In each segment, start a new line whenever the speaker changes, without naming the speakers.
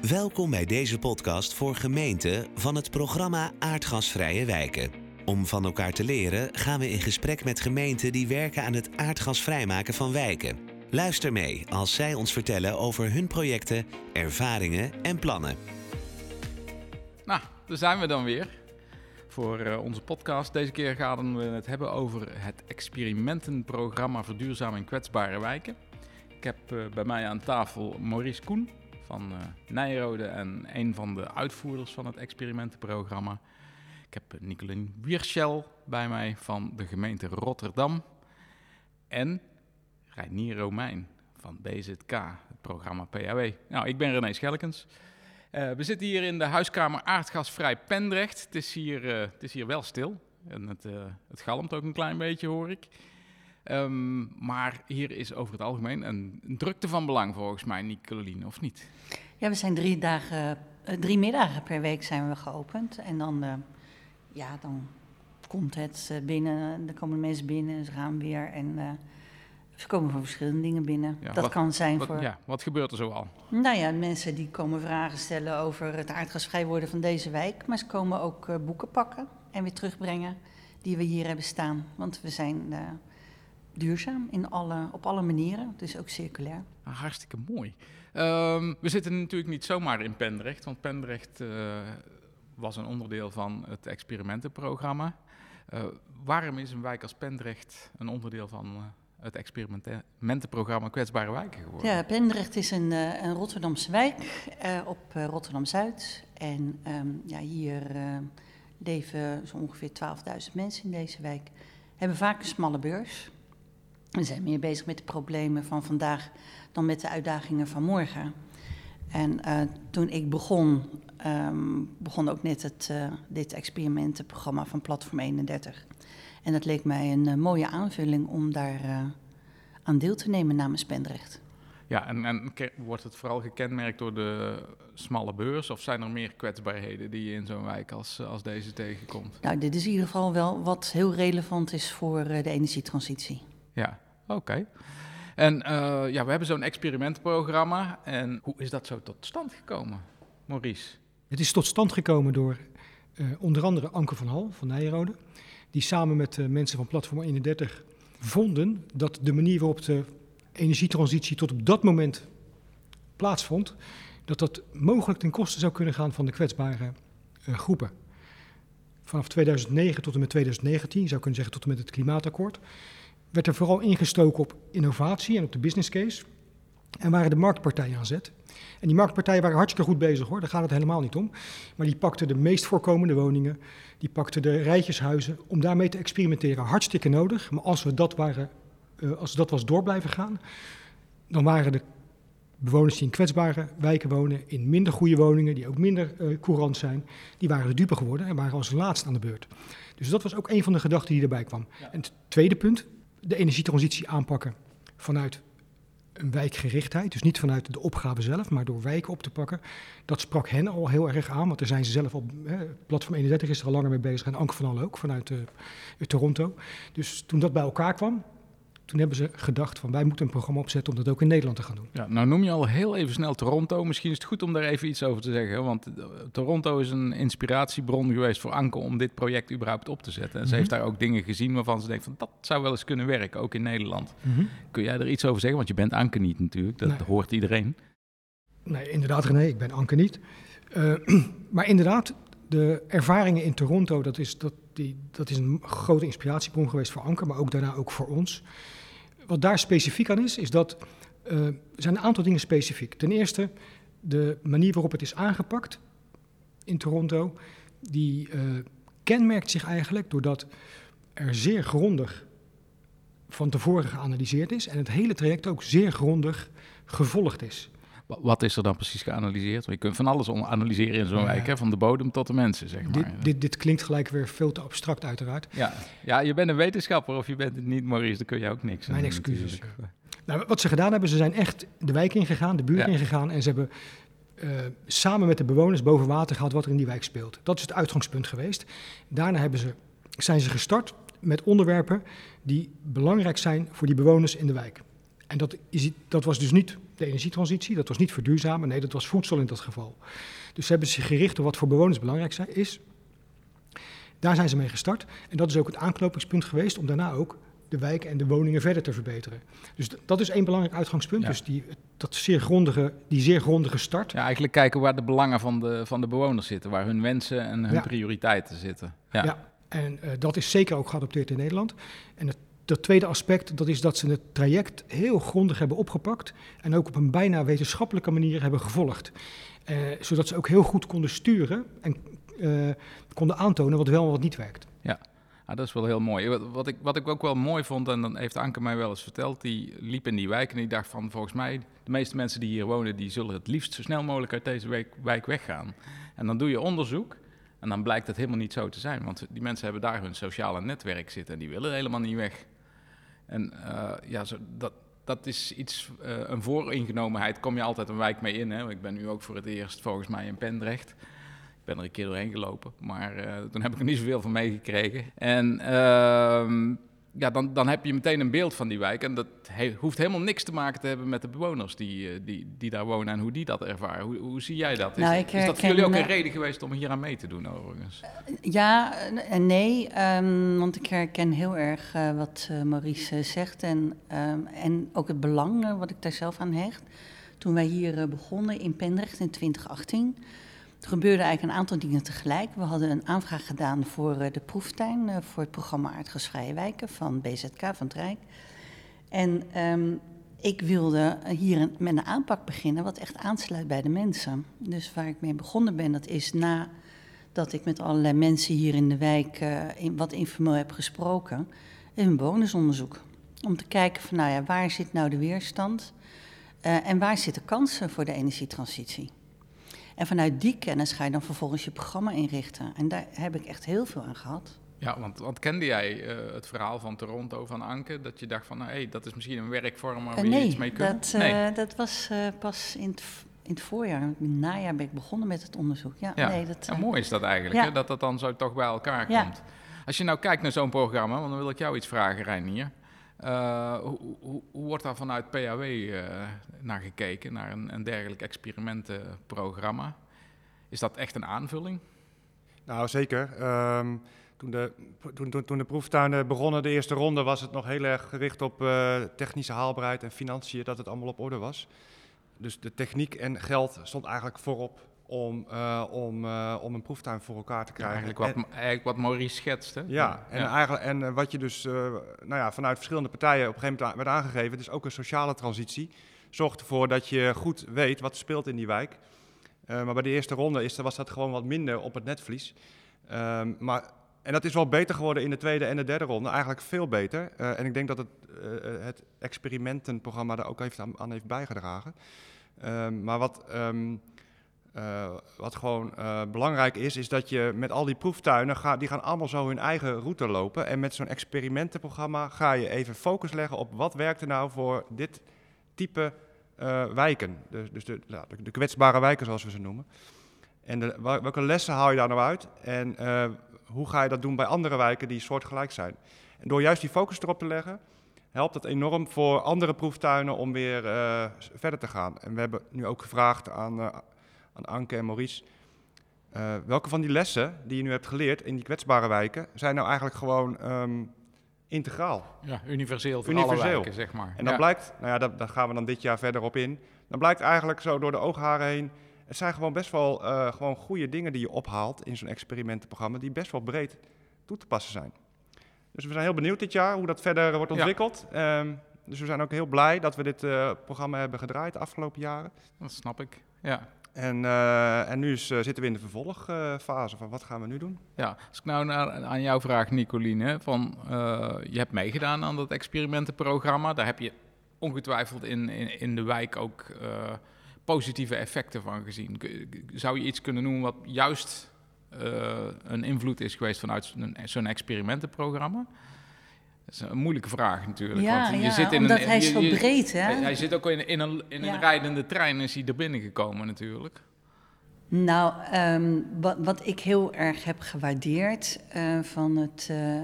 Welkom bij deze podcast voor gemeenten van het programma Aardgasvrije Wijken. Om van elkaar te leren gaan we in gesprek met gemeenten die werken aan het aardgasvrijmaken van wijken. Luister mee als zij ons vertellen over hun projecten, ervaringen en plannen.
Nou, daar zijn we dan weer voor uh, onze podcast. Deze keer gaan we het hebben over het experimentenprogramma Verduurzaming Kwetsbare Wijken. Ik heb uh, bij mij aan tafel Maurice Koen van uh, Nijrode en een van de uitvoerders van het experimentenprogramma. Ik heb Nicolien Wierschel bij mij van de gemeente Rotterdam en Reinier Romein van BZK, het programma PAW. Nou, ik ben René Schelkens. Uh, we zitten hier in de huiskamer Aardgasvrij Pendrecht. Het is hier, uh, het is hier wel stil en het, het galmt ook een klein beetje, hoor ik. Um, maar hier is over het algemeen een, een, drukte van belang volgens mij, Nicoline, of niet?
Ja, we zijn drie, dagen, drie middagen per week zijn we geopend. En dan, ja, dan komt het binnen, er komen mensen binnen en ze gaan weer. En ze komen voor verschillende dingen binnen. Ja, dat
wat,
kan zijn
wat,
voor...
Ja, wat gebeurt er zoal?
Nou ja, mensen die komen vragen stellen over het aardgasvrij worden van deze wijk. Maar ze komen ook uh, boeken pakken en weer terugbrengen die we hier hebben staan. Want we zijn uh, duurzaam in alle, op alle manieren, dus ook circulair.
Ah, hartstikke mooi. Um, we zitten natuurlijk niet zomaar in Pendrecht, want Pendrecht uh, was een onderdeel van het experimentenprogramma. waarom is een wijk als Pendrecht een onderdeel van het experimentenprogramma Kwetsbare Wijken geworden.
Ja, Pendrecht is een, een Rotterdamse wijk op Rotterdam-Zuid. En um, ja, hier leven zo ongeveer 12.000 mensen in deze wijk. Hebben vaak een smalle beurs. We zijn meer bezig met de problemen van vandaag dan met de uitdagingen van morgen. En toen ik begon, um, begon ook net het, dit experimentenprogramma van Platform 31. En dat leek mij een uh, mooie aanvulling om daar uh, aan deel te nemen namens Pendrecht.
Ja, en, en wordt het vooral gekenmerkt door de smalle beurs? Of zijn er meer kwetsbaarheden die je in zo'n wijk als, als deze tegenkomt?
Nou, dit is in ieder geval wel wat heel relevant is voor uh, de energietransitie.
Ja, oké. En ja, we hebben zo'n experimentprogramma. En hoe is dat zo tot stand gekomen, Maurice?
Het is tot stand gekomen door onder andere Anke van Hal van Nijrode die samen met de mensen van Platform 31 vonden dat de manier waarop de energietransitie tot op dat moment plaatsvond, dat dat mogelijk ten koste zou kunnen gaan van de kwetsbare groepen. Vanaf 2009 tot en met 2019, je zou kunnen zeggen tot en met het klimaatakkoord, werd er vooral ingestoken op innovatie en op de business case. En waren de marktpartijen aan zet. En die marktpartijen waren hartstikke goed bezig hoor, daar gaat het helemaal niet om. Maar die pakten de meest voorkomende woningen, die pakten de rijtjeshuizen om daarmee te experimenteren. Hartstikke nodig, maar als, we dat, waren, uh, als dat was door blijven gaan, dan waren de bewoners die in kwetsbare wijken wonen, in minder goede woningen, die ook minder uh, courant zijn, die waren de dupe geworden en waren als laatst aan de beurt. Dus dat was ook een van de gedachten die erbij kwam. Ja. En het tweede punt, de energietransitie aanpakken vanuit een wijkgerichtheid, dus niet vanuit de opgave zelf, maar door wijken op te pakken. Dat sprak hen al heel erg aan, want daar zijn ze zelf op. Platform 31 is er al langer mee bezig en Anke van Al ook vanuit uh, Toronto. Dus toen dat bij elkaar kwam, toen hebben ze gedacht van wij moeten een programma opzetten om dat ook in Nederland te gaan doen.
Ja, nou noem je al heel even snel Toronto. Misschien is het goed om daar even iets over te zeggen. Want Toronto is een inspiratiebron geweest voor Anke om dit project überhaupt op te zetten. En mm -hmm. ze heeft daar ook dingen gezien waarvan ze denkt van dat zou wel eens kunnen werken, ook in Nederland. Mm -hmm. Kun jij er iets over zeggen? Want je bent Anke niet natuurlijk, dat nee. hoort iedereen.
Nee, inderdaad René, ik ben Anke niet. Uh, maar inderdaad, de ervaringen in Toronto, dat is, dat, die, dat is een grote inspiratiebron geweest voor Anker, maar ook daarna ook voor ons. Wat daar specifiek aan is, is dat uh, er zijn een aantal dingen specifiek. Ten eerste, de manier waarop het is aangepakt in Toronto, die uh, kenmerkt zich eigenlijk doordat er zeer grondig van tevoren geanalyseerd is en het hele traject ook zeer grondig gevolgd is.
Wat is er dan precies geanalyseerd? Je kunt van alles analyseren in zo'n ja. wijk, hè? van de bodem tot de mensen, zeg maar.
Dit, dit, dit, klinkt gelijk weer veel te abstract, uiteraard.
Ja. ja, je bent een wetenschapper of je bent het niet, Maurice, dan kun je ook niks
Mijn excuses. Nou, wat ze gedaan hebben, ze zijn echt de wijk ingegaan, de buurt ja. ingegaan en ze hebben uh, samen met de bewoners boven water gehad wat er in die wijk speelt. Dat is het uitgangspunt geweest. Daarna hebben ze, zijn ze gestart met onderwerpen die belangrijk zijn voor die bewoners in de wijk. En dat, is, dat was dus niet de energietransitie. Dat was niet verduurzamen, nee, dat was voedsel in dat geval. Dus ze hebben zich gericht op wat voor bewoners belangrijk is. Daar zijn ze mee gestart. En dat is ook het aanknopingspunt geweest om daarna ook de wijken en de woningen verder te verbeteren. Dus dat is één belangrijk uitgangspunt. Dus die, dat zeer grondige, die zeer grondige start.
Ja, eigenlijk kijken waar de belangen van de, van de bewoners zitten, waar hun wensen en hun prioriteiten zitten.
Ja, ja en uh, dat is zeker ook geadopteerd in Nederland. En het dat tweede aspect dat is dat ze het traject heel grondig hebben opgepakt en ook op een bijna wetenschappelijke manier hebben gevolgd. Uh, zodat ze ook heel goed konden sturen en uh, konden aantonen wat wel en wat niet werkt.
Ja, ah, dat is wel heel mooi. Wat ik, wat ik ook wel mooi vond, en dan heeft Anke mij wel eens verteld, die liep in die wijk en die dacht van volgens mij, de meeste mensen die hier wonen, die zullen het liefst zo snel mogelijk uit deze wijk, wijk weggaan. En dan doe je onderzoek en dan blijkt het helemaal niet zo te zijn, want die mensen hebben daar hun sociale netwerk zitten en die willen helemaal niet weg. En uh, ja, zo, dat, dat is iets, uh, een vooringenomenheid kom je altijd een wijk mee in. Hè? Ik ben nu ook voor het eerst volgens mij in Pendrecht. Ik ben er een keer doorheen gelopen, maar uh, toen heb ik er niet zoveel van meegekregen. En uh, ja, dan, dan heb je meteen een beeld van die wijk. En dat hoeft helemaal niks te maken te hebben met de bewoners die, eh, die, die daar wonen en hoe die dat ervaren. Hoe, hoe zie jij dat? Is, nou, is dat voor jullie ook een reden geweest om hier aan mee te doen overigens?
Ja en nee, um, want ik herken heel erg uh, wat Maurice zegt en, um, en ook het belang wat ik daar zelf aan hecht. Toen wij hier begonnen in Pendrecht in 2018 er gebeurden eigenlijk een aantal dingen tegelijk. We hadden een aanvraag gedaan voor uh, de proeftuin, uh, voor het programma Aardgasvrije Wijken van BZK van het Rijk. En um, ik wilde hier met een aanpak beginnen wat echt aansluit bij de mensen. Dus waar ik mee begonnen ben, dat is nadat ik met allerlei mensen hier in de wijk uh, wat informeel heb gesproken, een bonusonderzoek. Om te kijken van, nou ja, waar zit nou de weerstand en waar zitten kansen voor de energietransitie. En vanuit die kennis ga je dan vervolgens je programma inrichten. En daar heb ik echt heel veel aan gehad.
Ja, want, want kende jij uh, het verhaal van Toronto van Anke? Dat je dacht van, nou, hey, dat is misschien een werkvorm waar uh, we
nee,
iets mee kunnen?
Dat, uh, nee, dat was pas in het, in het voorjaar, in het najaar ben ik begonnen met het onderzoek. Ja,
ja.
Nee, dat,
en mooi is dat eigenlijk, ja. hè? dat dat dan zo toch bij elkaar ja. komt. Als je nou kijkt naar zo'n programma, want dan wil ik jou iets vragen, Reinier. Uh, hoe, wordt daar vanuit PAW uh, naar gekeken, naar een, een dergelijk experimentenprogramma? Is dat echt een aanvulling?
Nou, zeker. Um, toen, de, toen, toen, proeftuinen begonnen, de eerste ronde, was het nog heel erg gericht op uh, technische haalbaarheid en financiën, dat het allemaal op orde was. Dus de techniek en geld stond eigenlijk voorop om, uh, om, uh, om een proeftuin voor elkaar te krijgen.
Ja, eigenlijk, wat, en, eigenlijk wat Maurice schetste.
Ja, en, ja. Eigenlijk, en uh, wat je dus nou ja, vanuit verschillende partijen op een gegeven moment werd aangegeven, het is ook een sociale transitie. Zorgt ervoor dat je goed weet wat speelt in die wijk. maar bij de eerste ronde is, was dat gewoon wat minder op het netvlies. Um, maar, en dat is wel beter geworden in de tweede en de derde ronde, eigenlijk veel beter. en ik denk dat het, het experimentenprogramma daar ook heeft aan, aan heeft bijgedragen. Um, maar wat... Um, Uh, wat gewoon uh, belangrijk is, is dat je met al die proeftuinen, ga, die gaan allemaal zo hun eigen route lopen. En met zo'n experimentenprogramma ga je even focus leggen op wat werkt er nou voor dit type uh, wijken. Dus, dus de, de, kwetsbare wijken zoals we ze noemen. En welke lessen haal je daar nou uit? En hoe ga je dat doen bij andere wijken die soortgelijk zijn? En door juist die focus erop te leggen, helpt het enorm voor andere proeftuinen om weer verder te gaan. En we hebben nu ook gevraagd aan aan Anke en Maurice. Uh, welke van die lessen die je nu hebt geleerd in die kwetsbare wijken zijn nou eigenlijk gewoon um, integraal?
Ja, universeel voor universeel. alle wijken, zeg maar.
En dat ja. blijkt, nou ja, daar, gaan we dan dit jaar verder op in. Dan blijkt eigenlijk zo door de oogharen heen, het zijn gewoon best wel uh, gewoon goede dingen die je ophaalt in zo'n experimentenprogramma, die best wel breed toe te passen zijn. Dus we zijn heel benieuwd dit jaar hoe dat verder wordt ontwikkeld. Ja. Um, dus we zijn ook heel blij dat we dit uh, programma hebben gedraaid de afgelopen jaren.
Dat snap ik, ja.
En, uh, en nu uh, zitten we in de vervolgfase van wat gaan we nu doen?
Ja, als ik nou naar, aan jou vraag, Nicoline, van uh, je hebt meegedaan aan dat experimentenprogramma. Daar heb je ongetwijfeld in, in, in de wijk ook positieve effecten van gezien. Zou je iets kunnen noemen wat juist een invloed is geweest vanuit zo'n experimentenprogramma? Dat is een moeilijke vraag natuurlijk.
Ja, want je ja, zit in omdat een, hij is zo breed, hè?
Hij, hij zit ook in, in een, in een rijdende trein is hij er binnen gekomen natuurlijk.
Nou, ehm, wat, wat, ik heel erg heb gewaardeerd uh, van het uh, uh,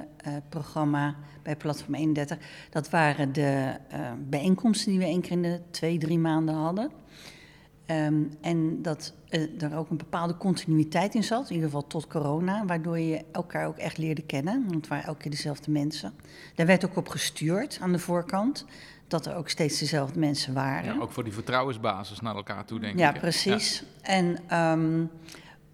programma bij Platform 31, dat waren de bijeenkomsten die we één keer in de twee, drie maanden hadden. Um, en dat er ook een bepaalde continuïteit in zat, in ieder geval tot corona, waardoor je elkaar ook echt leerde kennen. Want het waren elke keer dezelfde mensen. Daar werd ook op gestuurd aan de voorkant dat er ook steeds dezelfde mensen waren.
Ja, ook voor die vertrouwensbasis naar elkaar toe, denk
ja,
ik.
Precies. Ja, precies. En um,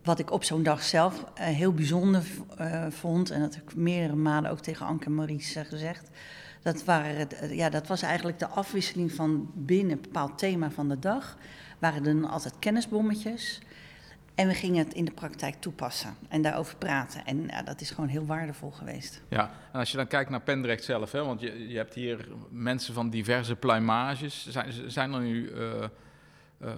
wat ik op zo'n dag zelf uh, heel bijzonder uh, vond, en dat heb ik meerdere malen ook tegen Anke en Maurice gezegd, dat, waren ja, dat was eigenlijk de afwisseling van binnen een bepaald thema van de dag. Waren er dan altijd kennisbommetjes. En we gingen het in de praktijk toepassen en daarover praten. En ja, dat is gewoon heel waardevol geweest.
Ja, en als je dan kijkt naar Pendrecht zelf, hè, want je, je hebt hier mensen van diverse pluimages. Zijn, zijn er nu uh, uh,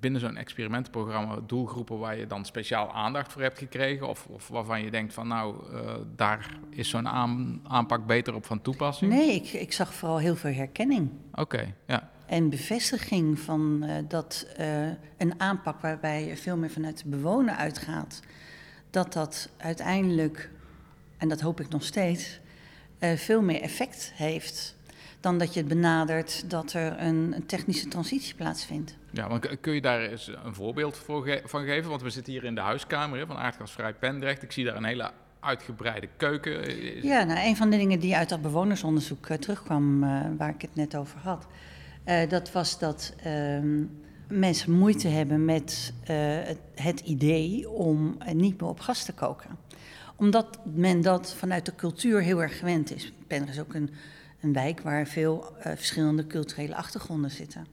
binnen zo'n experimentenprogramma doelgroepen waar je dan speciaal aandacht voor hebt gekregen? Of, of waarvan je denkt van nou, uh, daar is zo'n aan, aanpak beter op van toepassing?
Nee, ik, ik zag vooral heel veel herkenning.
Oké, okay, ja
en bevestiging van uh, dat uh, een aanpak waarbij je veel meer vanuit de bewoner uitgaat, dat dat uiteindelijk, en dat hoop ik nog steeds, uh, veel meer effect heeft dan dat je het benadert dat er een, een, technische transitie plaatsvindt.
Ja, want kun je daar eens een voorbeeld voor ge van geven? Want we zitten hier in de huiskamer hè, van Aardgasvrij Pendrecht. Ik zie daar een hele uitgebreide keuken.
Ja, nou, een van de dingen die uit dat bewonersonderzoek terugkwam, waar ik het net over had. Uh, dat was dat uh, mensen moeite hebben met uh, het, idee om niet meer op gas te koken. Omdat men dat vanuit de cultuur heel erg gewend is. Penner is ook een, een wijk waar veel verschillende culturele achtergronden zitten.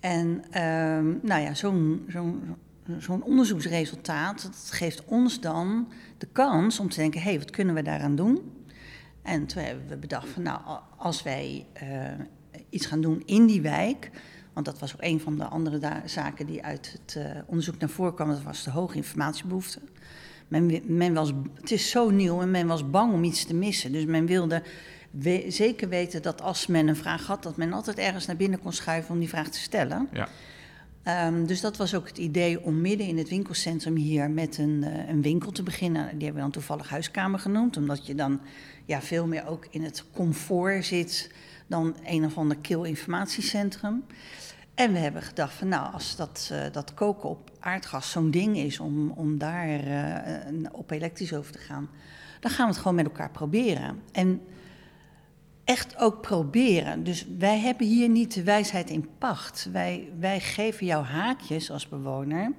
En ehm, nou ja, zo'n zo'n onderzoeksresultaat geeft ons dan de kans om te denken: hé, hey, wat kunnen we daaraan doen? En toen hebben we bedacht van, nou, als wij iets gaan doen in die wijk. Want dat was ook een van de andere zaken die uit het uh, onderzoek naar voren kwam. Dat was de hoge informatiebehoefte. Men, men, was, het is zo nieuw en men was bang om iets te missen. Dus men wilde we, zeker weten dat als men een vraag had, dat men altijd ergens naar binnen kon schuiven om die vraag te stellen. Ja. Um, dus dat was ook het idee om midden in het winkelcentrum hier met een, uh, een winkel te beginnen. Die hebben we dan toevallig huiskamer genoemd, omdat je dan ja, veel meer ook in het comfort zit dan een of ander kil informatiecentrum. En we hebben gedacht van nou, als dat, uh, dat koken op aardgas zo'n ding is om, om daar uh, op elektrisch over te gaan, dan gaan we het gewoon met elkaar proberen. En echt ook proberen. Dus wij hebben hier niet de wijsheid in pacht. Wij, wij geven jou haakjes als bewoner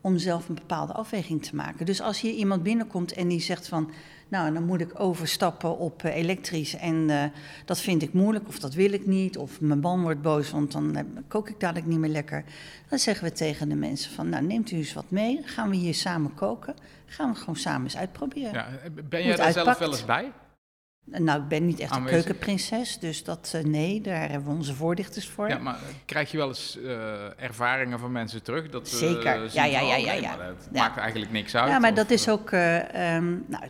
om zelf een bepaalde afweging te maken. Dus als hier iemand binnenkomt en die zegt van... nou, dan moet ik overstappen op uh, elektrisch en uh, dat vind ik moeilijk... of dat wil ik niet, of mijn man wordt boos, want dan uh, kook ik dadelijk niet meer lekker. Dan zeggen we tegen de mensen van, nou, neemt u eens wat mee... gaan we hier samen koken, gaan we gewoon samen eens uitproberen.
Ja, ben jij daar zelf wel eens bij?
Nou, ik ben niet echt een keukenprinses, dus dat uh, nee, daar hebben we onze voordichters voor.
Ja, maar krijg je wel eens uh, ervaringen van mensen terug? Dat, uh,
Zeker, ja, ja, ja, ja. ja.
ja. maakt eigenlijk niks uit.
Ja, maar of, dat is ook, um, nou,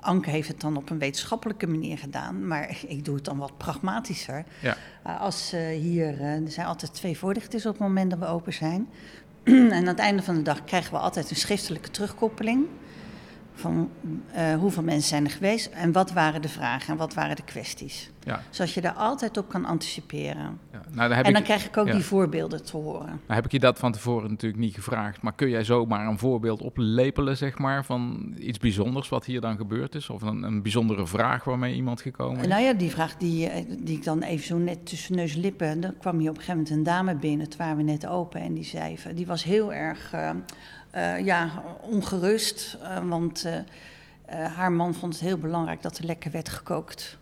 Anke heeft het dan op een wetenschappelijke manier gedaan, maar ik doe het dan wat pragmatischer. Ja. als hier, er zijn altijd twee voorlichters op het moment dat we open zijn. en aan het einde van de dag krijgen we altijd een schriftelijke terugkoppeling van uh, hoeveel mensen zijn er geweest en wat waren de vragen en wat waren de kwesties. Ja. Zodat je daar altijd op kan anticiperen. Ja. Nou, dan en dan ik, krijg ik ook ja. die voorbeelden te horen. Nou
heb ik je dat van tevoren natuurlijk niet gevraagd, maar kun jij zomaar een voorbeeld oplepelen, zeg maar, van iets bijzonders wat hier dan gebeurd is? Of een, een bijzondere vraag waarmee iemand gekomen is?
Nou ja, die vraag die, die ik dan even zo net tussen neus en lippen, dan kwam hier op een gegeven moment een dame binnen, het waren we net open, en die zei, die was heel erg... Uh, uh, ja, ongerust. Uh, want haar man vond het heel belangrijk dat er lekker werd gekookt.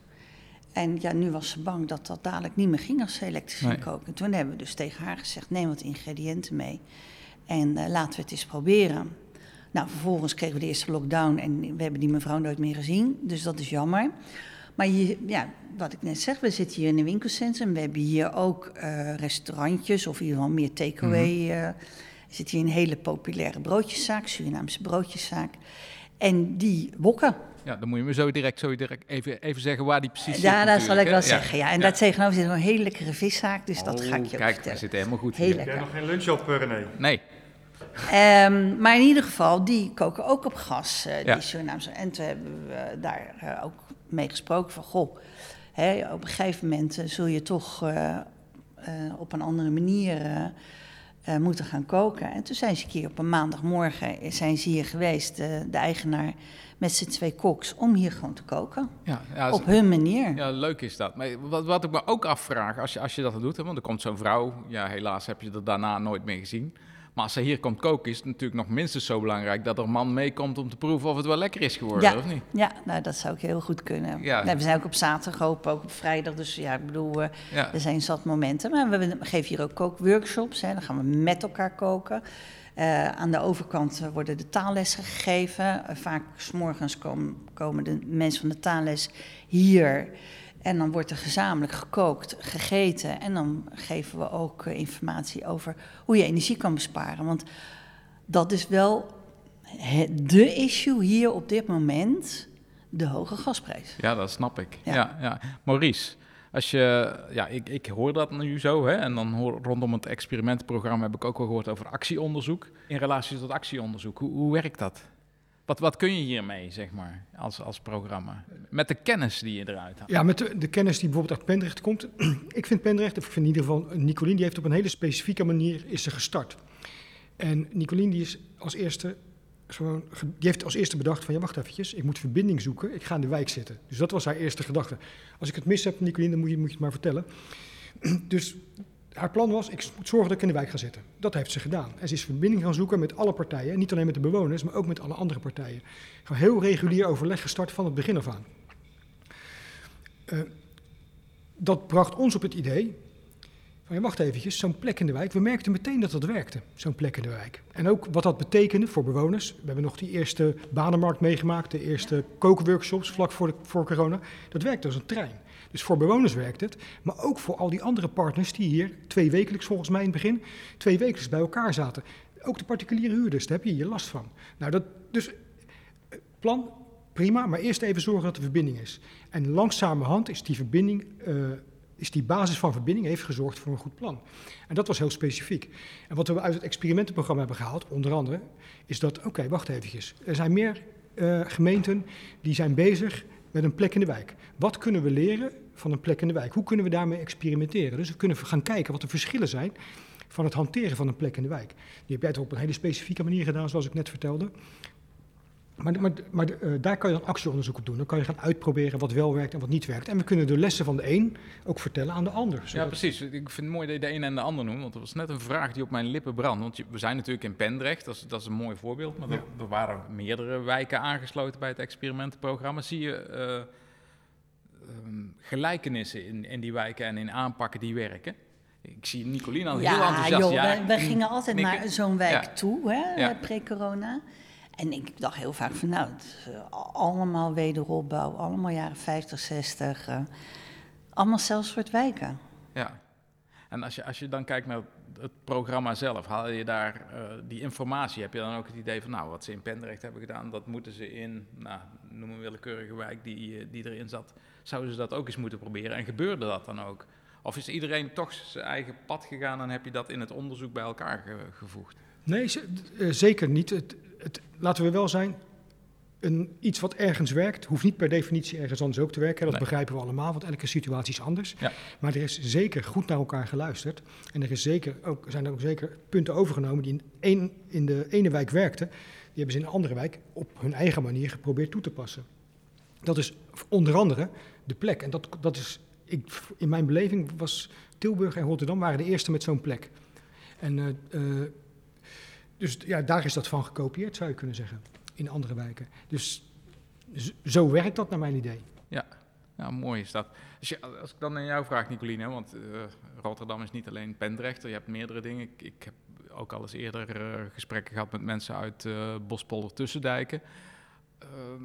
En ja, nu was ze bang dat dat dadelijk niet meer ging als ze elektrisch nee. ging koken. Toen hebben we dus tegen haar gezegd: neem wat ingrediënten mee. En laten we het eens proberen. Nou, vervolgens kregen we de eerste lockdown en we hebben die mevrouw nooit meer gezien. Dus dat is jammer. Maar je, ja, wat ik net zeg, we zitten hier in een winkelcentrum. We hebben hier ook restaurantjes of in ieder geval meer takeaway. Mm -hmm. Er zit hier een hele populaire broodjeszaak, Surinaamse broodjeszaak. En die wokken.
Ja, dan moet je me zo direct, zo direct even, even zeggen waar die precies zit.
Ja, dat zal ik wel ja. zeggen. Ja. En ja. daar tegenover zit een hele lekkere viszaak, dus
oh,
dat ga ik je
kijk,
vertellen.
zit helemaal goed
Heel
Heb jij nog geen lunch op, René?
Nee.
Ehm, maar in ieder geval, die koken ook op gas, eh, die. Surinaamse. En toen hebben we daar eh, ook mee gesproken van, goh, hè, op een gegeven moment eh, zul je toch eh, eh, op een andere manier eh, eh, moeten gaan koken. En toen zijn ze een keer op een maandagmorgen eh, zijn ze hier geweest, eh, de eigenaar met zijn twee koks, om hier gewoon te koken.
Ja, ja,
Op hun manier.
Ja, leuk is dat. Maar wat, wat ik me ook afvraag, als je, als je dat doet, hè, want er komt zo'n vrouw, ja, helaas heb je er daarna nooit meer gezien. Maar als ze hier komt koken, is het natuurlijk nog minstens zo belangrijk dat er een man meekomt om te proeven of het wel lekker is geworden,
Ja.
of niet?
Ja, nou, dat zou ik heel goed kunnen.
Ja.
Nou, we zijn ook op zaterdag open, ook op vrijdag. Dus ja, ik bedoel, eh,
Ja.
er zijn zat momenten. Maar we geven hier ook kookworkshops. Hè. Dan gaan we met elkaar koken. Eh, aan de overkant worden de taallessen gegeven. Eh, vaak s'morgens komen, komen de mensen van de taalles hier. En dan wordt er gezamenlijk gekookt, gegeten. En dan geven we ook eh, informatie over hoe je energie kan besparen. Want dat is wel het, de issue hier op dit moment. De hoge gasprijs.
Ja, dat snap ik. Ja.
Ja.
Ja, Maurice, als je, ja, ik, ik hoor dat nu zo, hè, en dan hoor, rondom het experimentenprogramma heb ik ook wel gehoord over actieonderzoek. In relatie tot actieonderzoek, hoe, hoe werkt dat? Wat, wat kun je hiermee, zeg maar, als, als programma? Met de kennis die je eruit haalt.
Ja, met de, de kennis die bijvoorbeeld uit Pendrecht komt. ik vind Pendrecht, of ik vind in ieder geval Nicolien, die heeft op een hele specifieke manier is ze gestart. En Nicolien die is als eerste die heeft als eerste bedacht van ja, wacht eventjes, ik moet verbinding zoeken, ik ga in de wijk zitten. Dus dat was haar eerste gedachte. Als ik het mis heb, Nicolien, dan moet je, moet je het maar vertellen. dus haar plan was, ik moet zorgen dat ik in de wijk ga zitten. Dat heeft ze gedaan. En ze is verbinding gaan zoeken met alle partijen, niet alleen met de bewoners, maar ook met alle andere partijen. Gewoon heel regulier overleg gestart van het begin af aan. Eh, dat bracht ons op het idee ja, wacht eventjes, zo'n plek in de wijk. We merkten meteen dat dat werkte, zo'n plek in de wijk. En ook wat dat betekende voor bewoners. We hebben nog die eerste banenmarkt meegemaakt, de eerste kookworkshops vlak voor, de, voor corona. Dat werkte als een trein. Dus voor bewoners werkt het, maar ook voor al die andere partners die hier twee wekelijks volgens mij in het begin, twee wekelijks bij elkaar zaten. Ook de particuliere huurders, daar heb je hier last van. Nou, dat, dus eh, plan, prima, maar eerst even zorgen dat er verbinding is. En langzamerhand is die verbinding, eh, is die basis van verbinding heeft gezorgd voor een goed plan. En dat was heel specifiek. En wat we uit het experimentenprogramma hebben gehaald, onder andere, is dat, oké, wacht eventjes. Er zijn meer eh, gemeenten die zijn bezig met een plek in de wijk. Wat kunnen we leren van een plek in de wijk? Hoe kunnen we daarmee experimenteren? Dus we kunnen gaan kijken wat de verschillen zijn van het hanteren van een plek in de wijk. Die heb jij toch op een hele specifieke manier gedaan, zoals ik net vertelde. Maar, maar, maar eh, daar kan je dan actieonderzoek op doen. Dan kan je gaan uitproberen wat wel werkt en wat niet werkt. En we kunnen de lessen van de een ook vertellen aan de ander.
Ja, precies. Ik vind het mooi dat je de een en de ander noemt. Want er was net een vraag die op mijn lippen brandt. Want we zijn natuurlijk in Pendrecht, dat is, dat is een mooi voorbeeld. Maar er, er waren meerdere wijken aangesloten bij het experimentenprogramma. Zie je eh, ehm, gelijkenissen in, in die wijken en in aanpakken die werken? Ik zie Nicolien al heel
Ja,
enthousiast.
joh,
ja,
wij, wij gingen altijd naar zo'n wijk
Ja.
toe, hè,
Ja.
pre-corona. En ik dacht heel vaak van, nou, het is eh, allemaal wederopbouw, allemaal jaren 50, 60. eh, allemaal zelfs soort wijken.
Ja. En als je, als je dan kijkt naar het programma zelf, haal je daar eh, die informatie? Heb je dan ook het idee van, nou, wat ze in Pendrecht hebben gedaan, dat moeten ze in, nou, noem een willekeurige wijk die, die erin zat, zouden ze dat ook eens moeten proberen? En gebeurde dat dan ook? Of is iedereen toch zijn eigen pad gegaan en heb je dat in het onderzoek bij elkaar ge- gevoegd?
Nee, zeker niet. Het, het, laten we wel zijn, een, iets wat ergens werkt, hoeft niet per definitie ergens anders ook te werken. Dat
Nee.
begrijpen we allemaal, want elke situatie is anders.
Ja.
Maar er is zeker goed naar elkaar geluisterd. En er is zeker ook, zijn er ook zeker punten overgenomen die in, één, in de ene wijk werkten. Die hebben ze in een andere wijk op hun eigen manier geprobeerd toe te passen. Dat is onder andere de plek. En dat, dat is, ik, in mijn beleving was Tilburg en Rotterdam waren de eerste met zo'n plek. En eh, eh, dus ja, daar is dat van gekopieerd, zou je kunnen zeggen, in andere wijken. Dus zo werkt dat naar mijn idee.
Ja, mooi is dat. Als, je, als ik dan naar jou vraag, Nicoline, want eh, Rotterdam is niet alleen Pendrecht, je hebt meerdere dingen. Ik, ik heb ook al eens eerder eh, gesprekken gehad met mensen uit eh Bospolder Tussendijken. Ehm,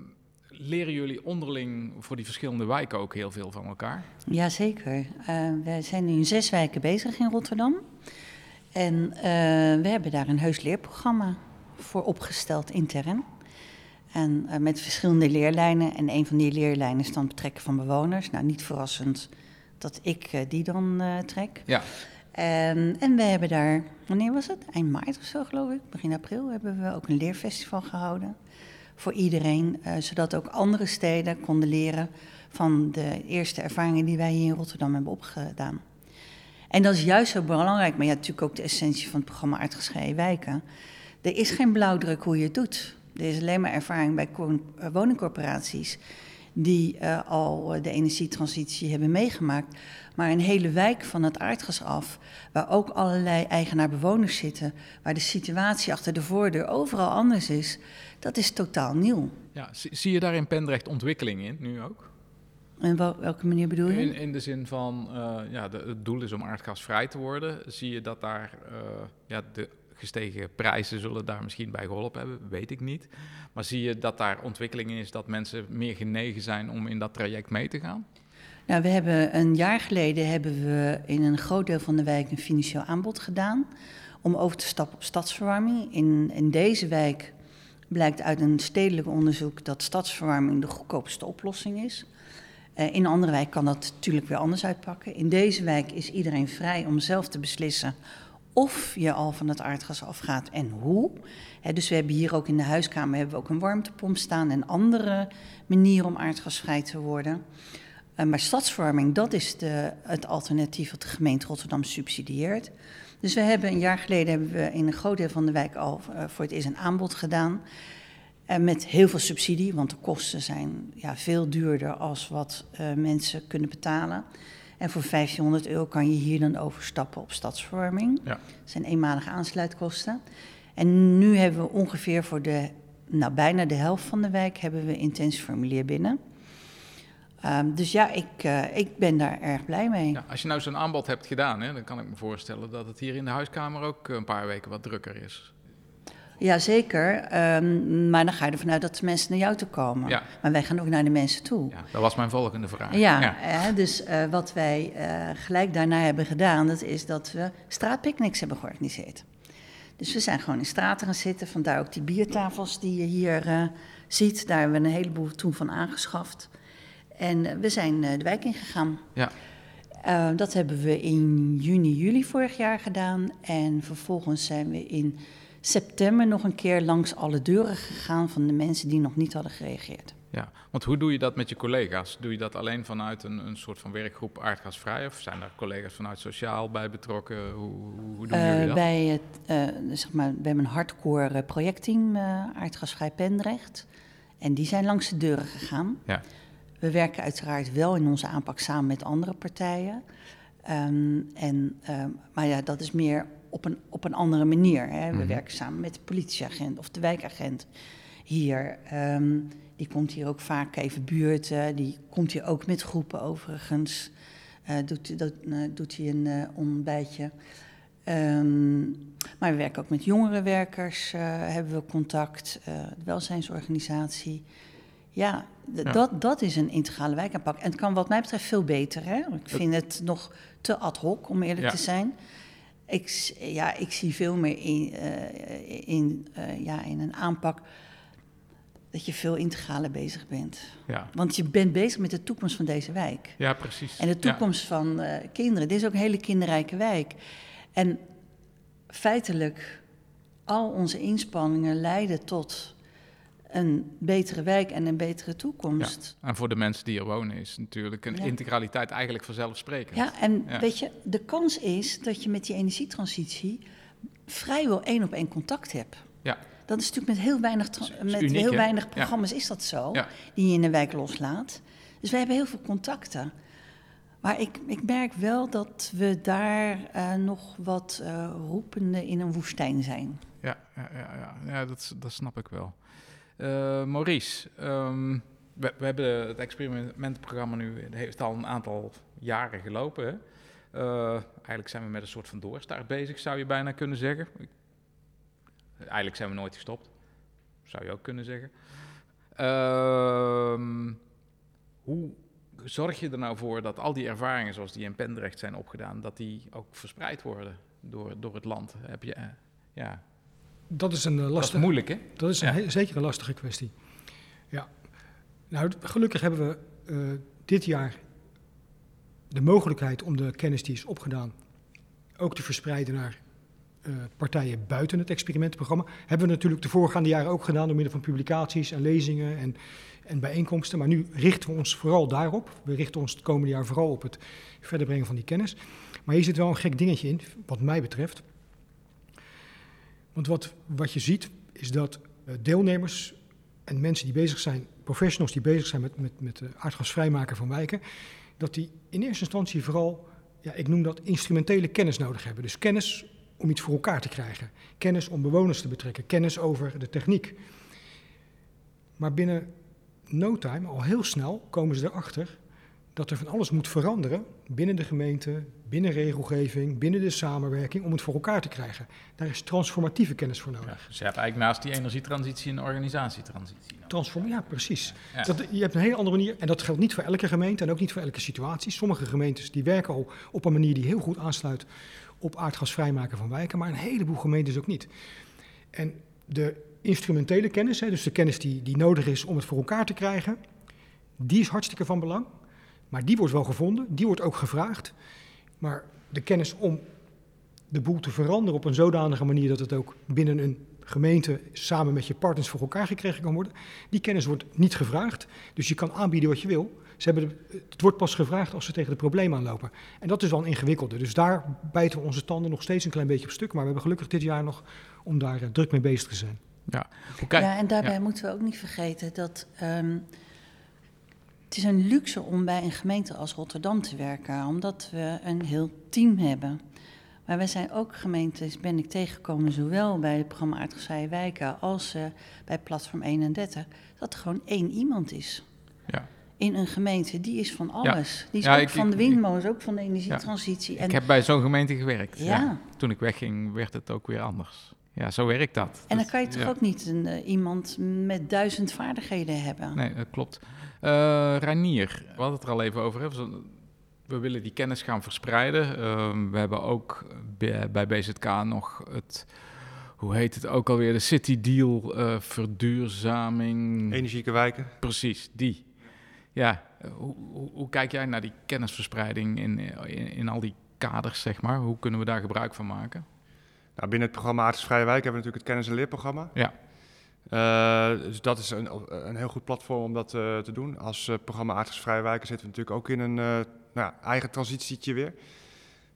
leren jullie onderling voor die verschillende wijken ook heel veel van elkaar?
Jazeker. Uh, we zijn nu in zes wijken bezig in Rotterdam. En eh, we hebben daar een heus leerprogramma voor opgesteld intern. En eh, met verschillende leerlijnen. En een van die leerlijnen is dan betrekken van bewoners. Nou, niet verrassend dat ik eh, die dan trek.
Ja.
En, en we hebben daar, wanneer was het? Eind maart of zo geloof ik, begin april, hebben we ook een leerfestival gehouden. Voor iedereen, zodat ook andere steden konden leren van de eerste ervaringen die wij hier in Rotterdam hebben opgedaan. En dat is juist zo belangrijk, maar ja, natuurlijk ook de essentie van het programma Aardgescheiden Wijken. Er is geen blauwdruk hoe je het doet. Er is alleen maar ervaring bij eh, woningcorporaties die uh, al de energietransitie hebben meegemaakt. Maar een hele wijk van het aardgas af, waar ook allerlei eigenaar-bewoners zitten, waar de situatie achter de voordeur overal anders is, dat is totaal nieuw.
Ja, zie je daar in Pendrecht ontwikkeling in, nu ook?
En welke manier bedoel je?
In, in de zin van, uh, ja, de, het doel is om aardgasvrij te worden. Zie je dat daar uh, ja, de gestegen prijzen zullen daar misschien bij geholpen hebben, weet ik niet. Maar zie je dat daar ontwikkeling is dat mensen meer genegen zijn om in dat traject mee te gaan?
Nou, we hebben een jaar geleden hebben we in een groot deel van de wijk een financieel aanbod gedaan om over te stappen op stadsverwarming. In, in deze wijk blijkt uit een stedelijk onderzoek dat stadsverwarming de goedkoopste oplossing is. Uh, in andere wijk kan dat natuurlijk weer anders uitpakken. In deze wijk is iedereen vrij om zelf te beslissen of je al van het aardgas afgaat en hoe. dus we hebben hier ook in de huiskamer hebben we ook een warmtepomp staan en andere manieren om aardgasvrij te worden. Uh, maar stadsverwarming, dat is de, het alternatief wat de gemeente Rotterdam subsidieert. Dus we hebben een jaar geleden hebben we in een groot deel van de wijk al uh, voor het eerst een aanbod gedaan. En met heel veel subsidie, want de kosten zijn ja, veel duurder als wat uh, mensen kunnen betalen. En voor 1500 euro kan je hier dan overstappen op stadsverwarming. Ja. Dat zijn eenmalige aansluitkosten. En nu hebben we ongeveer voor de, nou, bijna de helft van de wijk hebben we intensief formulier binnen. Um, dus ja, ik, uh, ik ben daar erg blij mee. Ja,
als je nou zo'n aanbod hebt gedaan, hè, dan kan ik me voorstellen dat het hier in de huiskamer ook een paar weken wat drukker is.
Jazeker, um, maar dan ga je ervan uit dat de mensen naar jou toe komen. Ja. Maar wij gaan ook naar de mensen toe.
Ja, dat was mijn volgende vraag.
Ja, ja. Eh, dus uh, wat wij uh, gelijk daarna hebben gedaan, dat is dat we straatpicknicks hebben georganiseerd. Dus we zijn gewoon in straten gaan zitten, vandaar ook die biertafels die je hier ziet. Daar hebben we een heleboel toen van aangeschaft. En we zijn de wijk ingegaan. Ja. dat hebben we in juni, juli vorig jaar gedaan. En vervolgens zijn we in september nog een keer langs alle deuren gegaan van de mensen die nog niet hadden gereageerd.
Ja, want hoe doe je dat met je collega's? Doe je dat alleen vanuit een, een soort van werkgroep aardgasvrij? Of zijn er collega's vanuit sociaal bij betrokken? Hoe, hoe doen jullie uh, dat?
Bij het, uh, zeg maar, we hebben een hardcore projectteam uh, aardgasvrij Pendrecht. En die zijn langs de deuren gegaan. Ja. We werken uiteraard wel in onze aanpak samen met andere partijen. Um, en, maar ja, dat is meer op een, op een andere manier. Hè. We mhm. werken samen met de politieagent of de wijkagent hier. Um, die komt hier ook vaak even buurten. Die komt hier ook met groepen overigens. Uh, doet, dat, uh, doet hij een uh, ontbijtje. Um, maar we werken ook met jongerenwerkers, hebben we contact, de welzijnsorganisatie. Ja, ja, Dat, dat is een integrale wijkaanpak. En het kan wat mij betreft veel beter. Hè? Ik vind het nog te ad hoc, om eerlijk ja. te zijn. Ik, ja, ik zie veel meer in, uh, in, uh, ja, in een aanpak dat je veel integraler bezig bent. Ja. Want je bent bezig met de toekomst van deze wijk.
Ja, precies.
En de toekomst ja. van uh, kinderen. Dit is ook een hele kinderrijke wijk. En feitelijk, al onze inspanningen leiden tot een betere wijk en een betere toekomst.
Ja, en voor de mensen die er wonen is natuurlijk een integraliteit eigenlijk vanzelfsprekend.
Ja, en weet je, de kans is dat je met die energietransitie vrijwel één op één contact hebt. Ja. Dat is natuurlijk met heel weinig, met uniek, heel weinig programma's is dat zo, die je in de wijk loslaat. Dus wij hebben heel veel contacten. Maar ik, ik merk wel dat we daar uh, nog wat uh, roepende in een woestijn zijn.
Ja, ja, ja, ja. ja dat, dat snap ik wel. Uh, Maurice, um, we, hebben het experimentenprogramma nu, heeft al een aantal jaren gelopen. Uh, eigenlijk zijn we met een soort van doorstart bezig, zou je bijna kunnen zeggen. Eigenlijk zijn we nooit gestopt, zou je ook kunnen zeggen. Uh, hoe zorg je er nou voor dat al die ervaringen zoals die in Pendrecht zijn opgedaan, dat die ook verspreid worden door, door het land? Heb je, ja,
dat is een lastige...
Dat is moeilijk, hè?
Dat is een zeker een lastige kwestie. Ja. Nou, gelukkig hebben we uh, dit jaar de mogelijkheid om de kennis die is opgedaan ook te verspreiden naar uh, partijen buiten het experimentenprogramma. Hebben we natuurlijk de voorgaande jaren ook gedaan door middel van publicaties en lezingen en, en bijeenkomsten. Maar nu richten we ons vooral daarop. We richten ons het komende jaar vooral op het verder brengen van die kennis. Maar hier zit wel een gek dingetje in, wat mij betreft. Want wat, wat je ziet, is dat uh, deelnemers en mensen die bezig zijn, professionals die bezig zijn met, met, met aardgasvrijmaken van wijken, dat die in eerste instantie vooral, ja, ik noem dat instrumentele kennis nodig hebben. Dus kennis om iets voor elkaar te krijgen. Kennis om bewoners te betrekken. Kennis over de techniek. Maar binnen no time, al heel snel, komen ze erachter dat er van alles moet veranderen binnen de gemeente, binnen regelgeving, binnen de samenwerking om het voor elkaar te krijgen. Daar is transformatieve kennis voor nodig.
Ja, dus je hebt eigenlijk naast die energietransitie een organisatietransitie.
Transform, ja, precies. Dat, je hebt een hele andere manier, en dat geldt niet voor elke gemeente en ook niet voor elke situatie. Sommige gemeentes die werken al op een manier die heel goed aansluit op aardgasvrijmaken van wijken, maar een heleboel gemeentes ook niet. En de instrumentele kennis, hè, dus de kennis die, die nodig is om het voor elkaar te krijgen, die is hartstikke van belang. Maar die wordt wel gevonden, die wordt ook gevraagd. Maar de kennis om de boel te veranderen op een zodanige manier dat het ook binnen een gemeente samen met je partners voor elkaar gekregen kan worden, die kennis wordt niet gevraagd. Dus je kan aanbieden wat je wil. Ze hebben, het wordt pas gevraagd als ze tegen de problemen aanlopen. En dat is wel een ingewikkelde. Dus daar bijten we onze tanden nog steeds een klein beetje op stuk. Maar we hebben gelukkig dit jaar nog om daar eh, druk mee bezig te zijn.
Ja, ja en daarbij moeten we ook niet vergeten dat um, het is een luxe om bij een gemeente als Rotterdam te werken, omdat we een heel team hebben. Maar wij zijn ook gemeentes, ben ik tegengekomen, zowel bij het programma Wijken als uh, bij Platform 31, dat er gewoon één iemand is. Ja. In een gemeente, die is van alles. Die is ook van de windmolens, ook van de energietransitie.
En ik heb bij zo'n gemeente gewerkt. Ja. Toen ik wegging, werd het ook weer anders. Ja, zo werkt dat.
En dan kan je toch ook niet een, uh, iemand met duizend vaardigheden hebben?
Nee, dat klopt. Uh, Reinier, we hadden het er al even over. Hè? We willen die kennis gaan verspreiden. Uh, we hebben ook bij BZK nog het, hoe heet het ook alweer, de City Deal uh, verduurzaming.
Energieke wijken.
Precies, die. Ja, hoe, hoe, hoe, kijk jij naar die kennisverspreiding in, in, in, al die kaders, zeg maar? Hoe kunnen we daar gebruik van maken?
Nou, binnen het programma Vrije Wijk hebben we natuurlijk het kennis- en leerprogramma. Ja. Uh, dus dat is een, een, heel goed platform om dat uh, te doen. Als uh, programma Aardgasvrije Wijken zitten we natuurlijk ook in een nou ja, eigen transitietje weer.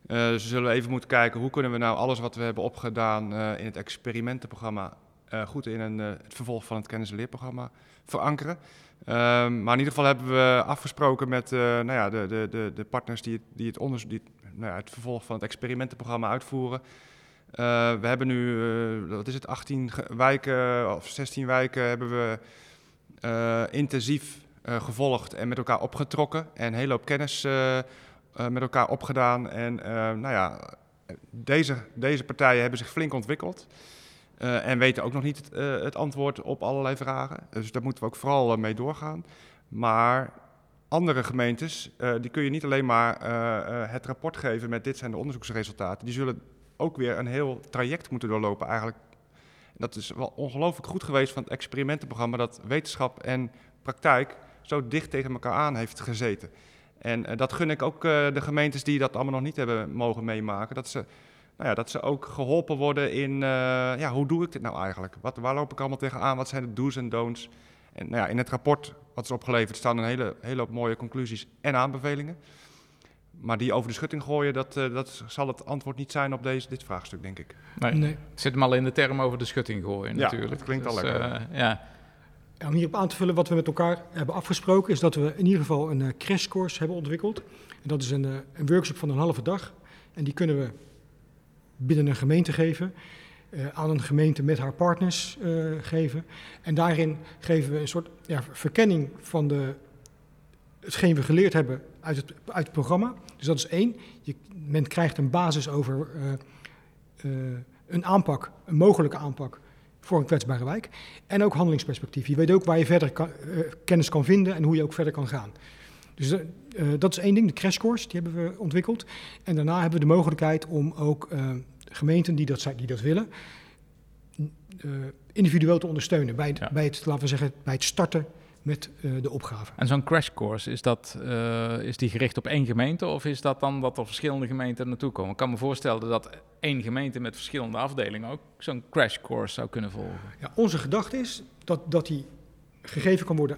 dus we zullen even moeten kijken hoe kunnen we nou alles wat we hebben opgedaan in het experimentenprogramma goed in een, het vervolg van het kennis- en leerprogramma verankeren. Ehm, maar in ieder geval hebben we afgesproken met nou ja, de, de, de, de, partners die, die, het, die nou ja, het vervolg van het experimentenprogramma uitvoeren. Uh, we hebben nu, uh, wat is het, 18 wijken of 16 wijken hebben we intensief gevolgd en met elkaar opgetrokken. En een hele hoop kennis met elkaar opgedaan. En nou ja, deze, deze partijen hebben zich flink ontwikkeld. en weten ook nog niet het, het, antwoord op allerlei vragen. Dus daar moeten we ook vooral mee doorgaan. Maar andere gemeentes, die kun je niet alleen maar het rapport geven met dit zijn de onderzoeksresultaten. Die zullen ook weer een heel traject moeten doorlopen eigenlijk. Dat is wel ongelooflijk goed geweest van het experimentenprogramma, dat wetenschap en praktijk zo dicht tegen elkaar aan heeft gezeten. En uh, dat gun ik ook uh, de gemeentes die dat allemaal nog niet hebben mogen meemaken. Dat ze, nou ja, dat ze ook geholpen worden in, uh, ja, hoe doe ik dit nou eigenlijk? Wat, waar loop ik allemaal tegenaan? Wat zijn de do's en don'ts? En nou ja, in het rapport wat is opgeleverd staan een hele, hele hoop mooie conclusies en aanbevelingen. Maar die over de schutting gooien, dat, uh, dat zal het antwoord niet zijn op deze, dit vraagstuk, denk ik.
Nee, nee. zit hem al in de term over de schutting gooien
ja,
natuurlijk.
dat klinkt dus, al lekker. Uh,
ja.
ja. Om hierop aan te vullen, wat we met elkaar hebben afgesproken... is dat we in ieder geval een uh, crashcourse hebben ontwikkeld. En dat is een, een workshop van een halve dag. En die kunnen we binnen een gemeente geven... aan een gemeente met haar partners geven. En daarin geven we een soort ja, verkenning van de hetgeen we geleerd hebben uit het, uit het programma. Dus dat is één. Je, men krijgt een basis over uh, uh, een aanpak, een mogelijke aanpak voor een kwetsbare wijk. En ook handelingsperspectief. Je weet ook waar je verder kan, uh, kennis kan vinden en hoe je ook verder kan gaan. Dus dat is één ding, de crashcourse, die hebben we ontwikkeld. En daarna hebben we de mogelijkheid om ook gemeenten die dat, die dat willen, individueel te ondersteunen. Bij het, ja. bij het, laten we zeggen, bij het starten met eh, de opgave.
En zo'n crash course, is, dat, eh, is die gericht op één gemeente of is dat dan dat er verschillende gemeenten naartoe komen? Ik kan me voorstellen dat één gemeente met verschillende afdelingen ook zo'n crash course zou kunnen volgen.
Ja, onze gedachte is dat, dat die gegeven kan worden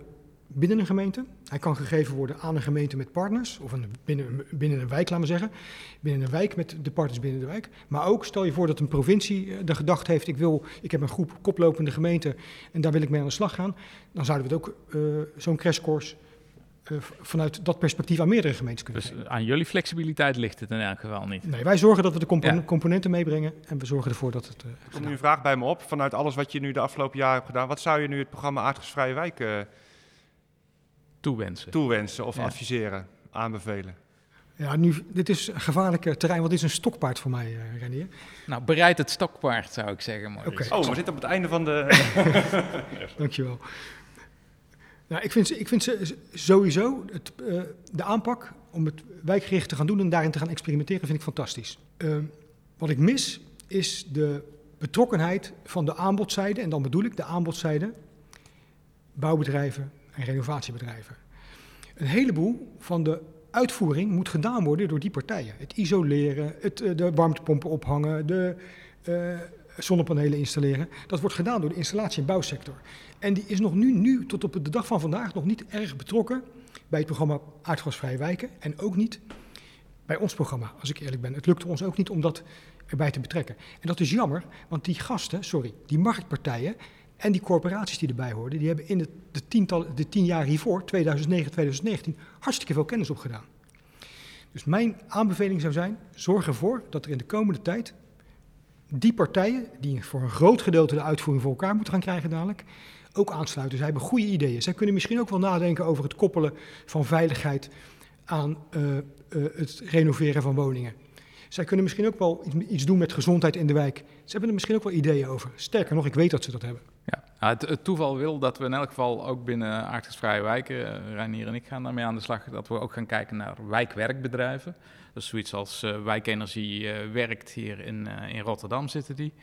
binnen een gemeente. Hij kan gegeven worden aan een gemeente met partners, of een, binnen, binnen een wijk, laten we zeggen. Binnen een wijk met de partners binnen de wijk. Maar ook stel je voor dat een provincie eh, de gedachte heeft: ik, wil, ik heb een groep koplopende gemeenten en daar wil ik mee aan de slag gaan. Dan zouden we het ook uh, zo'n crashcourse uh, vanuit dat perspectief aan meerdere gemeentes kunnen
Dus
geven.
aan jullie flexibiliteit ligt het in elk geval niet.
Nee, wij zorgen dat we de compon
Ja.
componenten meebrengen en we zorgen ervoor dat het. Uh,
Er komt nu een vraag bij me op, vanuit alles wat je nu de afgelopen jaren hebt gedaan. Wat zou je nu het programma Aardgasvrije Wijk eh,
Toewensen.
toewensen of
Ja.
adviseren, aanbevelen?
ja, nu, dit is een gevaarlijk eh, terrein, want dit is een stokpaard voor mij, uh, Renier.
Nou, bereid het stokpaard zou ik zeggen.
Oké.
Oh, we zitten op het einde van de...
Dankjewel. Nou, ik vind, ze- ik vind ze sowieso het, eh, de aanpak om het wijkgericht te gaan doen en daarin te gaan experimenteren, vind ik fantastisch. Eh, wat ik mis is de betrokkenheid van de aanbodzijde, en dan bedoel ik de aanbodzijde, bouwbedrijven en renovatiebedrijven. Een heleboel van de uitvoering moet gedaan worden door die partijen. Het isoleren, het, eh, de warmtepompen ophangen, de eh, zonnepanelen installeren. Dat wordt gedaan door de installatie- en bouwsector. En die is nog nu, nu, tot op de dag van vandaag, nog niet erg betrokken bij het programma Aardgasvrije Wijken. En ook niet bij ons programma, als ik eerlijk ben. Het lukte ons ook niet om dat erbij te betrekken. En dat is jammer, want die gasten, sorry, die marktpartijen en die corporaties die erbij hoorden, die hebben in de, de, tiental, de tien jaar hiervoor, 2009, 2019, hartstikke veel kennis opgedaan. Dus mijn aanbeveling zou zijn, zorg ervoor dat er in de komende tijd die partijen, die voor een groot gedeelte de uitvoering voor elkaar moeten gaan krijgen dadelijk, ook aansluiten. Zij hebben goede ideeën. Zij kunnen misschien ook wel nadenken over het koppelen van veiligheid aan eh, eh, het renoveren van woningen. Zij kunnen misschien ook wel iets- iets doen met gezondheid in de wijk. Ze hebben er misschien ook wel ideeën over. Sterker nog, ik weet dat ze dat hebben.
Ja, het, het toeval wil dat we in elk geval ook binnen aardgasvrije wijken, uh, Reinier en ik gaan daarmee aan de slag, dat we ook gaan kijken naar wijkwerkbedrijven. Dus zoiets als uh, Wijkenergie uh, werkt hier in, uh, in Rotterdam zitten die.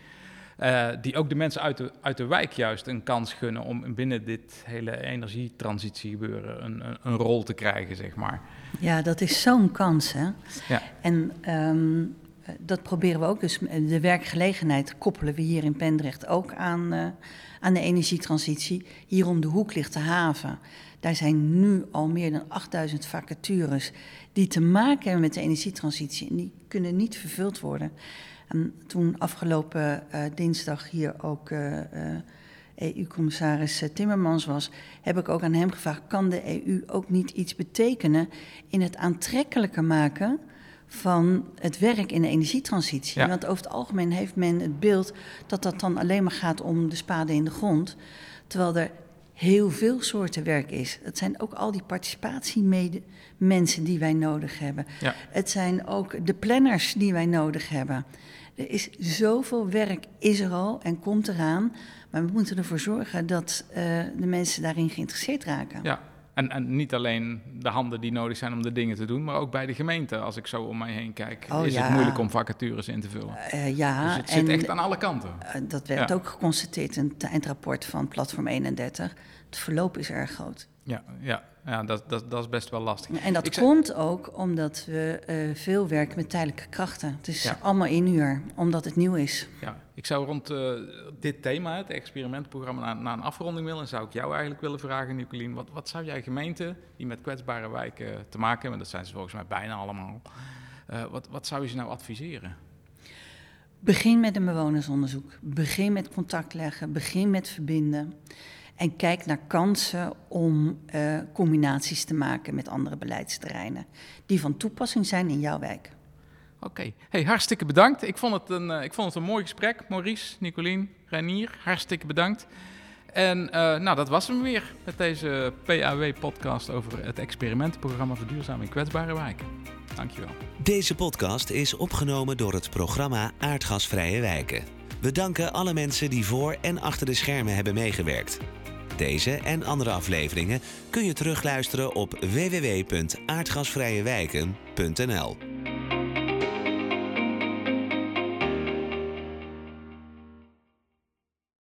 Die ook de mensen uit de, uit de wijk juist een kans gunnen om binnen dit hele energietransitie gebeuren een, een, een rol te krijgen, zeg maar.
Ja, dat is zo'n kans, hè?
Ja.
En um, dat proberen we ook. Dus de werkgelegenheid koppelen we hier in Pendrecht ook aan, uh, aan de energietransitie. Hier om de hoek ligt de haven. Daar zijn nu al meer dan 8000 vacatures die te maken hebben met de energietransitie. En die kunnen niet vervuld worden. En toen afgelopen uh, dinsdag hier ook uh, EU-commissaris Timmermans was, heb ik ook aan hem gevraagd: kan de EU ook niet iets betekenen in het aantrekkelijker maken van het werk in de energietransitie?
Ja.
Want over het algemeen heeft men het beeld dat dat dan alleen maar gaat om de spade in de grond, terwijl er heel veel soorten werk is. Het zijn ook al die participatiemensen die wij nodig hebben.
Ja.
Het zijn ook de planners die wij nodig hebben. Er is zoveel werk, is er al en komt eraan. Maar we moeten ervoor zorgen dat uh, de mensen daarin geïnteresseerd raken.
Ja, en, en, niet alleen de handen die nodig zijn om de dingen te doen, maar ook bij de gemeente. Als ik zo om mij heen kijk,
oh,
is
ja.
het moeilijk om vacatures in te vullen.
Uh, ja,
dus het zit
en,
echt aan alle kanten.
Uh, dat werd
Ja.
ook geconstateerd in het eindrapport van Platform 31. Het verloop is erg groot.
Ja, ja, ja dat, dat, dat is best wel lastig.
En dat
Ik zei-
komt ook omdat we eh, veel werken met tijdelijke krachten. Het is
Ja.
allemaal inhuur, omdat het nieuw is.
Ja, ik zou rond eh, dit thema, het experimentprogramma, naar, naar een afronding willen. En zou ik jou eigenlijk willen vragen, Nicolien. Wat, wat zou jij gemeenten die met kwetsbare wijken te maken hebben, dat zijn ze volgens mij bijna allemaal, eh, wat, wat zou je ze nou adviseren?
Begin met een bewonersonderzoek. Begin met contact leggen. Begin met verbinden. En kijk naar kansen om eh, combinaties te maken met andere beleidsterreinen. Die van toepassing zijn in jouw wijk.
Oké, hey, hartstikke bedankt. Ik vond, het een, eh, ik vond het een mooi gesprek. Maurice, Nicolien, Renier, hartstikke bedankt. En eh, nou, dat was hem weer met deze PAW-podcast over het experimentenprogramma Verduurzaming Kwetsbare Wijken. Dankjewel.
Deze podcast is opgenomen door het programma Aardgasvrije Wijken. We danken alle mensen die voor en achter de schermen hebben meegewerkt. Deze en andere afleveringen kun je terugluisteren op www.aardgasvrijewijken.nl.